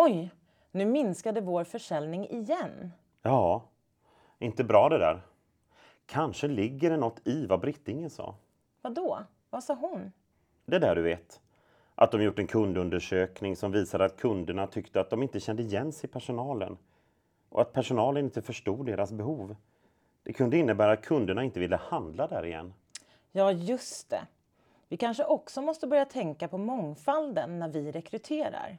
Oj, nu minskade vår försäljning igen. Ja, inte bra det där. Kanske ligger det något i vad Brittingen sa. Vad då? Vad sa hon? Det där du vet. Att de gjort en kundundersökning som visade att kunderna tyckte att de inte kände igen sig i personalen. Och att personalen inte förstod deras behov. Det kunde innebära att kunderna inte ville handla där igen. Ja, just det. Vi kanske också måste börja tänka på mångfalden när vi rekryterar.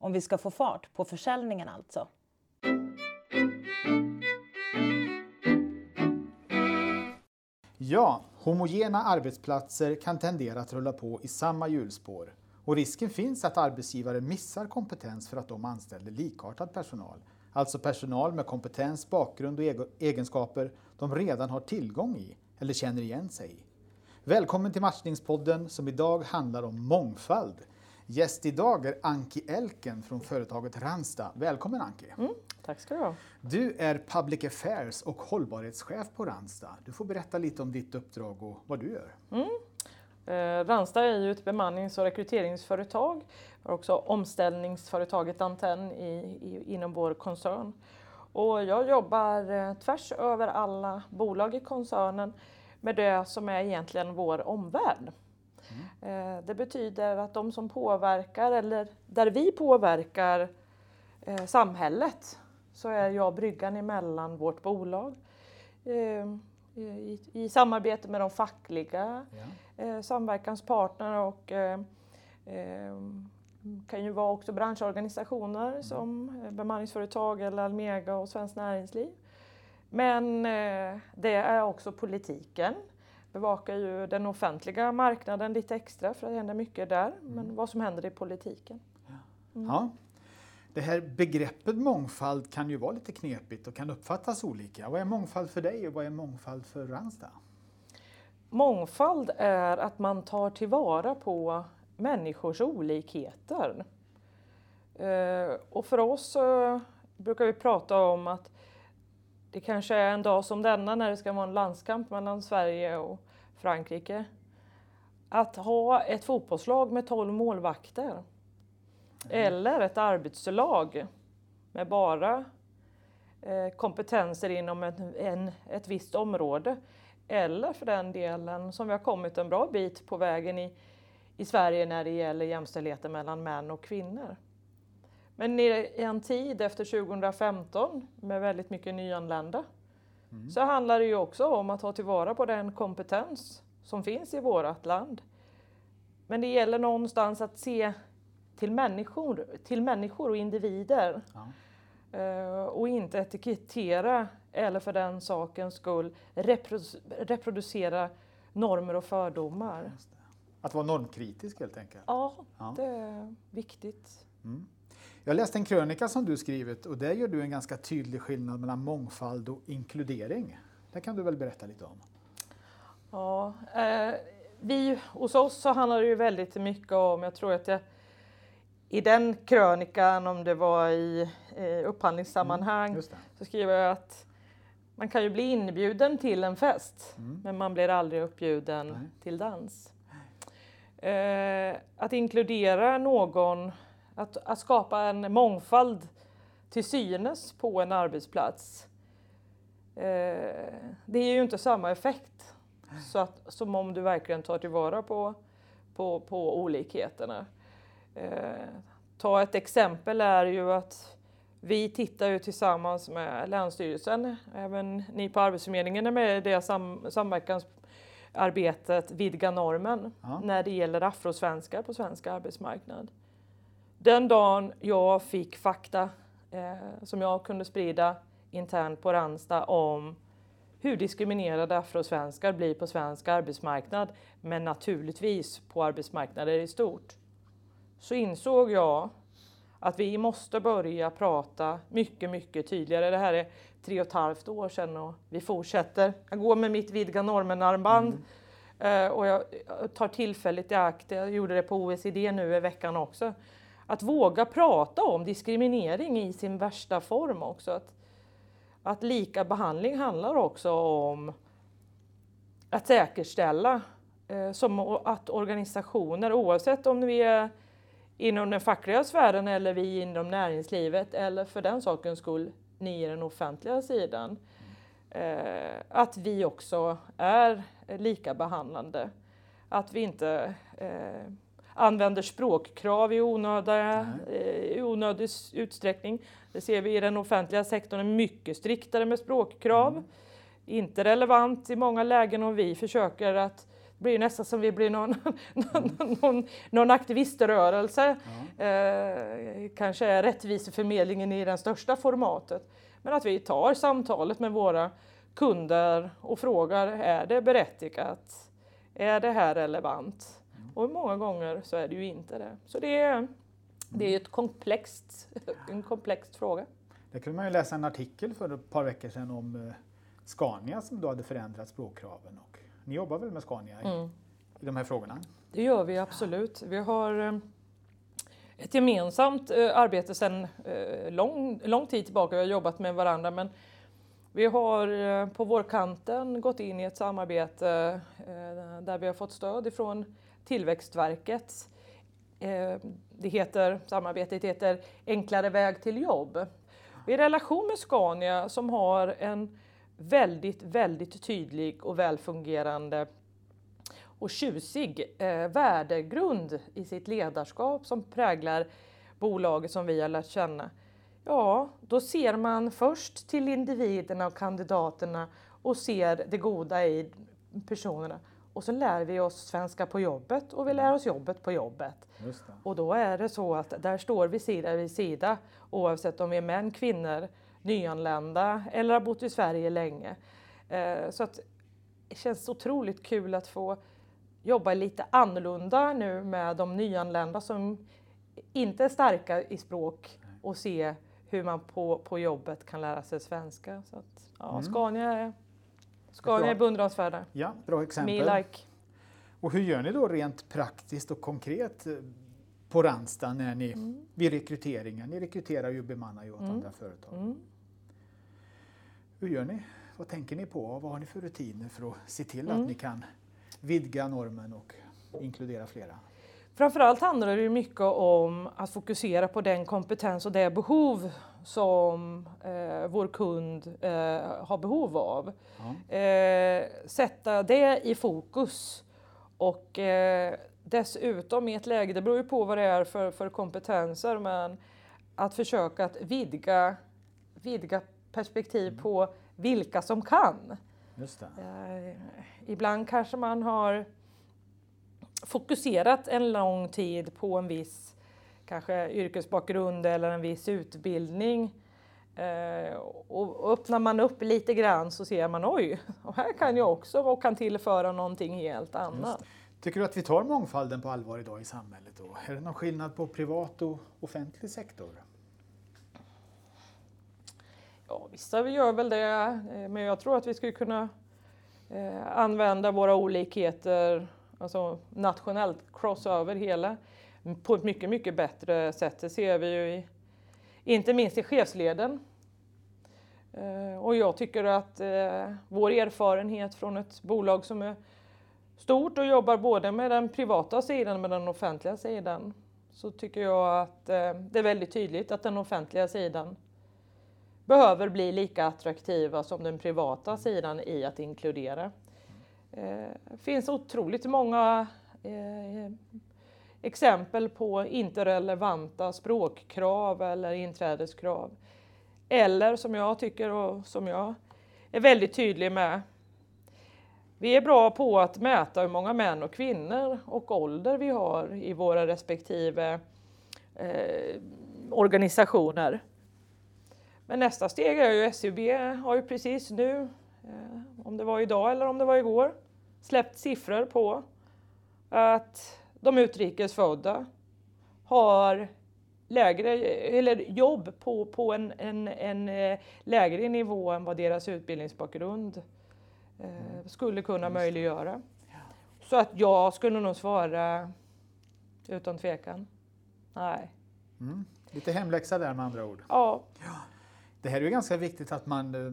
Om vi ska få fart på försäljningen alltså. Ja, homogena arbetsplatser kan tendera att rulla på i samma hjulspår. Och risken finns att arbetsgivare missar kompetens för att de anställer likartad personal. Alltså personal med kompetens, bakgrund och egenskaper de redan har tillgång i eller känner igen sig i. Välkommen till Matchningspodden som idag handlar om mångfald. Gäst idag är Anki Elken från företaget Ransta. Välkommen Anki! Mm, tack ska du ha! Du är Public Affairs och hållbarhetschef på Ransta. Du får berätta lite om ditt uppdrag och vad du gör. Mm. Eh, Ransta är ju ett bemannings och rekryteringsföretag. Vi har också omställningsföretaget Antenn i, i, inom vår koncern. Och jag jobbar eh, tvärs över alla bolag i koncernen med det som är egentligen vår omvärld. Mm. Eh, det betyder att de som påverkar, eller där vi påverkar eh, samhället, så är jag bryggan emellan vårt bolag eh, i, i samarbete med de fackliga ja. samverkanspartner och kan ju vara också branschorganisationer mm. som bemanningsföretag eller Almega och Svenskt Näringsliv. Men det är också politiken bevakar ju den offentliga marknaden lite extra för det händer mycket där. Mm. Men vad som händer i politiken. Mm. Ja. Det här begreppet mångfald kan ju vara lite knepigt och kan uppfattas olika. Vad är mångfald för dig och vad är mångfald för Ransta? Mångfald är att man tar tillvara på människors olikheter. Eh, och för oss brukar vi prata om att det kanske är en dag som denna när det ska vara en landskamp mellan Sverige och Frankrike. Att ha ett fotbollslag med 12 målvakter eller ett arbetslag med bara eh, kompetenser inom ett, en, ett visst område. Eller för den delen, som vi har kommit en bra bit på vägen i, i Sverige när det gäller jämställdheten mellan män och kvinnor. Men i en tid efter 2015 med väldigt mycket nyanlända mm. så handlar det ju också om att ta tillvara på den kompetens som finns i vårt land. Men det gäller någonstans att se till människor, till människor och individer. Ja. Uh, och inte etikettera eller för den sakens skull reproducera normer och fördomar. Att vara normkritisk helt enkelt? Ja, ja. det är viktigt. Mm. Jag läste en krönika som du skrivit och där gör du en ganska tydlig skillnad mellan mångfald och inkludering. Det kan du väl berätta lite om? Ja, eh, vi, hos oss så handlar det ju väldigt mycket om, jag tror att jag i den krönikan, om det var i eh, upphandlingssammanhang, mm, så skriver jag att man kan ju bli inbjuden till en fest, mm. men man blir aldrig uppbjuden Nej. till dans. Eh, att inkludera någon att, att skapa en mångfald till synes på en arbetsplats. Eh, det ger ju inte samma effekt så att, som om du verkligen tar tillvara på, på, på olikheterna. Eh, ta ett exempel är ju att vi tittar ju tillsammans med Länsstyrelsen, även ni på Arbetsförmedlingen är med i det sam, samverkansarbetet Vidga normen ja. när det gäller afrosvenskar på svensk arbetsmarknad. Den dagen jag fick fakta eh, som jag kunde sprida internt på Ransta om hur diskriminerade afrosvenskar blir på svensk arbetsmarknad, men naturligtvis på arbetsmarknader i stort, så insåg jag att vi måste börja prata mycket, mycket tydligare. Det här är tre och ett halvt år sedan och vi fortsätter. Jag går med mitt Vidga normen-armband mm. Eh, och jag tar tillfället i akt. Jag gjorde det på OECD nu i veckan också att våga prata om diskriminering i sin värsta form också. Att, att lika behandling handlar också om att säkerställa eh, som att organisationer, oavsett om vi är inom den fackliga sfären eller vi inom näringslivet eller för den sakens skull ni i den offentliga sidan. Eh, att vi också är lika behandlande. Att vi inte eh, använder språkkrav i, onöda, eh, i onödig utsträckning. Det ser vi i den offentliga sektorn, är mycket striktare med språkkrav. Mm. Inte relevant i många lägen om vi försöker att det blir nästan som vi blir någon, någon, någon, någon aktiviströrelse. Ja. Eh, kanske är rättviseförmedlingen i det största formatet. Men att vi tar samtalet med våra kunder och frågar, är det berättigat? Är det här relevant? Och många gånger så är det ju inte det. Så det är, det är ett komplext, en komplex fråga. Det kunde man ju läsa en artikel för ett par veckor sedan om eh, Scania som då hade förändrat språkkraven. Och ni jobbar väl med Scania i, mm. i de här frågorna? Det gör vi absolut. Vi har eh, ett gemensamt eh, arbete sedan lång, lång tid tillbaka. Vi har jobbat med varandra men vi har på vårkanten gått in i ett samarbete där vi har fått stöd ifrån Tillväxtverkets eh, Det heter, samarbetet heter Enklare väg till jobb. I relation med Scania som har en väldigt, väldigt tydlig och välfungerande och tjusig eh, värdegrund i sitt ledarskap som präglar bolaget som vi har lärt känna. Ja, då ser man först till individerna och kandidaterna och ser det goda i personerna. Och så lär vi oss svenska på jobbet och vi lär oss jobbet på jobbet. Och då är det så att där står vi sida vid sida oavsett om vi är män, kvinnor, nyanlända eller har bott i Sverige länge. Eh, så att det känns otroligt kul att få jobba lite annorlunda nu med de nyanlända som inte är starka i språk och se hur man på, på jobbet kan lära sig svenska. Så att, ja, mm. Scania är, Scania är beundransvärda. Ja, bra exempel. Me like. Och hur gör ni då rent praktiskt och konkret eh, på Randstad när ni, mm. vid rekryteringen? Ni rekryterar ju och bemannar ju åt mm. andra företag. Mm. Hur gör ni? Vad tänker ni på? Vad har ni för rutiner för att se till mm. att ni kan vidga normen och inkludera flera? Framförallt handlar det mycket om att fokusera på den kompetens och det behov som eh, vår kund eh, har behov av. Ja. Eh, sätta det i fokus och eh, dessutom i ett läge, det beror ju på vad det är för, för kompetenser, men att försöka att vidga, vidga perspektiv mm. på vilka som kan. Eh, ibland kanske man har fokuserat en lång tid på en viss kanske yrkesbakgrund eller en viss utbildning. Eh, och öppnar man upp lite grann så ser man oj, och här kan jag också och kan tillföra någonting helt annat. Tycker du att vi tar mångfalden på allvar idag i samhället? Då? Är det någon skillnad på privat och offentlig sektor? Ja, vissa gör väl det, eh, men jag tror att vi skulle kunna eh, använda våra olikheter alltså nationellt, crossover hela, på ett mycket, mycket bättre sätt. Det ser vi ju i, inte minst i chefsleden. Eh, och jag tycker att eh, vår erfarenhet från ett bolag som är stort och jobbar både med den privata sidan och med den offentliga sidan så tycker jag att eh, det är väldigt tydligt att den offentliga sidan behöver bli lika attraktiva som den privata sidan i att inkludera. Det finns otroligt många eh, exempel på inte relevanta språkkrav eller inträdeskrav. Eller som jag tycker och som jag är väldigt tydlig med. Vi är bra på att mäta hur många män och kvinnor och ålder vi har i våra respektive eh, organisationer. Men nästa steg är ju SUB har ju precis nu, eh, om det var idag eller om det var igår, släppt siffror på att de utrikesfödda har lägre, eller jobb på, på en, en, en eh, lägre nivå än vad deras utbildningsbakgrund eh, skulle kunna möjliggöra. Så att jag skulle nog svara utan tvekan, nej. Mm. Lite hemläxa där med andra ord. Ja. ja. Det här är ju ganska viktigt att man eh,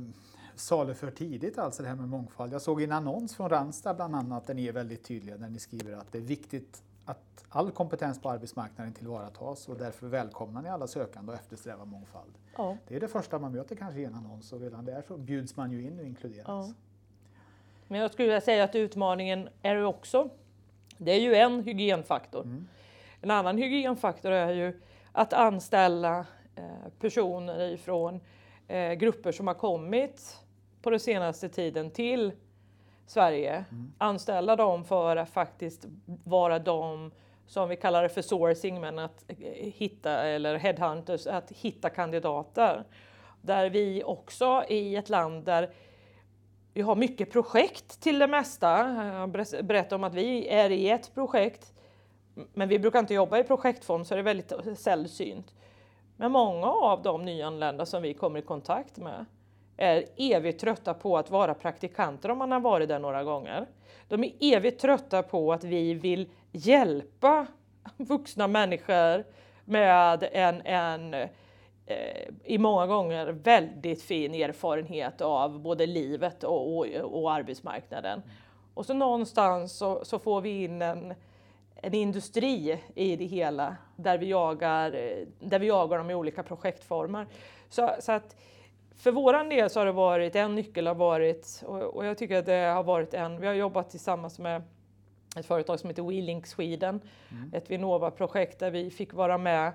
saluför tidigt, alltså det här med mångfald. Jag såg en annons från Randstad bland annat där ni är väldigt tydliga, där ni skriver att det är viktigt att all kompetens på arbetsmarknaden tillvaratas och därför välkomnar ni alla sökande och eftersträvar mångfald. Ja. Det är det första man möter kanske i en annons och redan där så bjuds man ju in och inkluderas. Ja. Men jag skulle vilja säga att utmaningen är ju också, det är ju en hygienfaktor. En annan hygienfaktor är ju att anställa eh, personer ifrån eh, grupper som har kommit på den senaste tiden till Sverige. Anställa dem för att faktiskt vara de som vi kallar det för sourcing, men att eh, hitta, eller headhunters, att hitta kandidater. Där vi också i ett land där vi har mycket projekt till det mesta. Jag ber- berättade om att vi är i ett projekt, men vi brukar inte jobba i projektform så det är väldigt sällsynt. Men många av de nyanlända som vi kommer i kontakt med är evigt trötta på att vara praktikanter om man har varit där några gånger. De är evigt trötta på att vi vill hjälpa vuxna människor med en, en eh, i många gånger väldigt fin erfarenhet av både livet och, och, och arbetsmarknaden. Och så någonstans så, så får vi in en, en industri i det hela där vi jagar, eh, där vi jagar dem i olika projektformer. Så, så att för våran del så har det varit, en nyckel har varit, och, och jag tycker att det har varit en, vi har jobbat tillsammans med ett företag som heter WeLink Sweden, ett Vinnova-projekt där vi fick vara med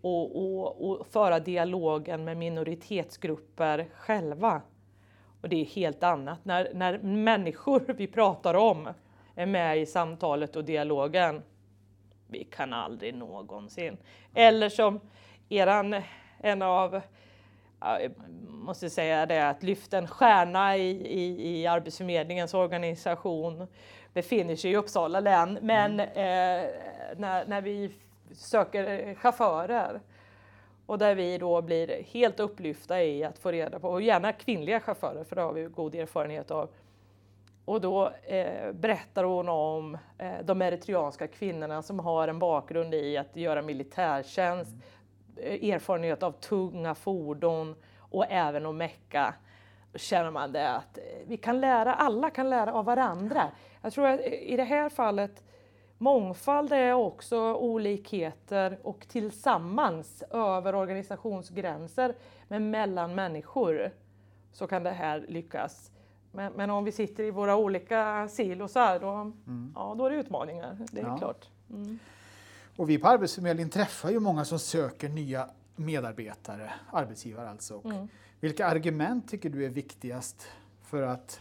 och, och, och föra dialogen med minoritetsgrupper själva. Och det är helt annat. När, när människor vi pratar om är med i samtalet och dialogen, vi kan aldrig någonsin. Eller som eran, en av, jag måste säga det, att lyfta en stjärna i, i, i Arbetsförmedlingens organisation befinner sig i Uppsala län. Men eh, när, när vi söker chaufförer och där vi då blir helt upplyfta i att få reda på, och gärna kvinnliga chaufförer för det har vi god erfarenhet av. Och då eh, berättar hon om eh, de eritreanska kvinnorna som har en bakgrund i att göra militärtjänst, eh, erfarenhet av tunga fordon och även att mecka. Känner man det att eh, vi kan lära, alla kan lära av varandra. Jag tror att i det här fallet Mångfald är också olikheter och tillsammans över organisationsgränser men mellan människor så kan det här lyckas. Men, men om vi sitter i våra olika silosar då, ja, då är det utmaningar. Det är Ja. klart. Mm. Och vi på Arbetsförmedlingen träffar ju många som söker nya medarbetare, arbetsgivare alltså. Mm. Vilka argument tycker du är viktigast för att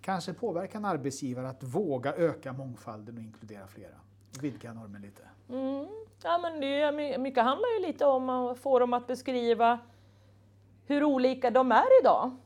kanske påverka en arbetsgivare att våga öka mångfalden och inkludera flera? Vidga normen lite. Mm. Ja, men det mycket handlar ju lite om att få dem att beskriva hur olika de är idag.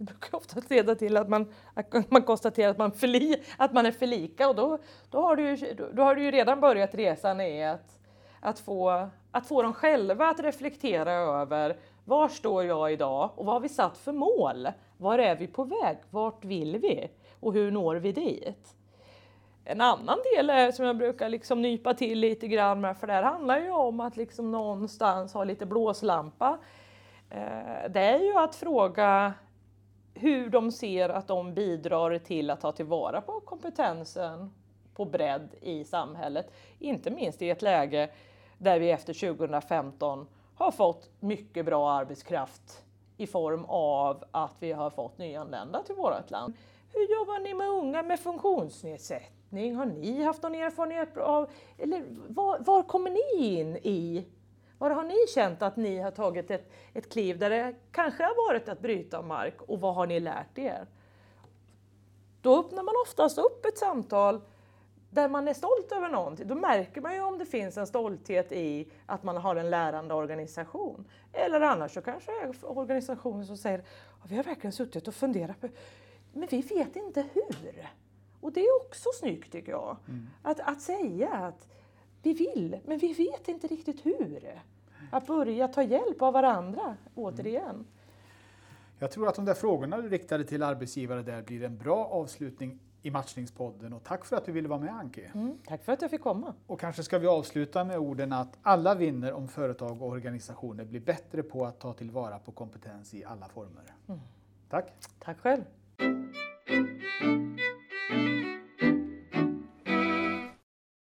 Det brukar ofta leda till att man, att man konstaterar att man, förli, att man är för lika och då, då, har du, ju- då, har du ju redan börjat resan i att, att, få, att få dem själva att reflektera över var står jag idag och vad har vi satt för mål? Var är vi på väg? Vart vill vi? Och hur når vi dit? En annan del är, som jag brukar liksom nypa till lite grann med, för det här handlar ju om att liksom någonstans ha lite blåslampa. Eh, det är ju att fråga hur de ser att de bidrar till att ta tillvara på kompetensen på bredd i samhället. Inte minst i ett läge där vi efter 2015 har fått mycket bra arbetskraft i form av att vi har fått nyanlända till vårt land. Hur jobbar ni med unga med funktionsnedsättning? Har ni haft någon erfarenhet av, eller var, var kommer ni in i var har ni känt att ni har tagit ett, ett kliv där det kanske har varit att bryta mark och vad har ni lärt er? Då öppnar man oftast upp ett samtal där man är stolt över någonting. Då märker man ju om det finns en stolthet i att man har en lärande organisation. Eller annars så kanske det är organisationer som säger "Ja, vi har verkligen suttit och funderat på men vi vet inte hur. Och det är också snyggt tycker jag. Att, att säga att vi vill, men vi vet inte riktigt. Att börja ta hjälp av varandra, återigen. Jag tror att de där frågorna du riktade till arbetsgivare där blir en bra avslutning i Matchningspodden och tack för att du ville vara med Anki. Mm, tack för att jag fick komma. Och kanske ska vi avsluta med orden att alla vinner om företag och organisationer blir bättre på att ta tillvara på kompetens i alla former. Tack! Tack själv.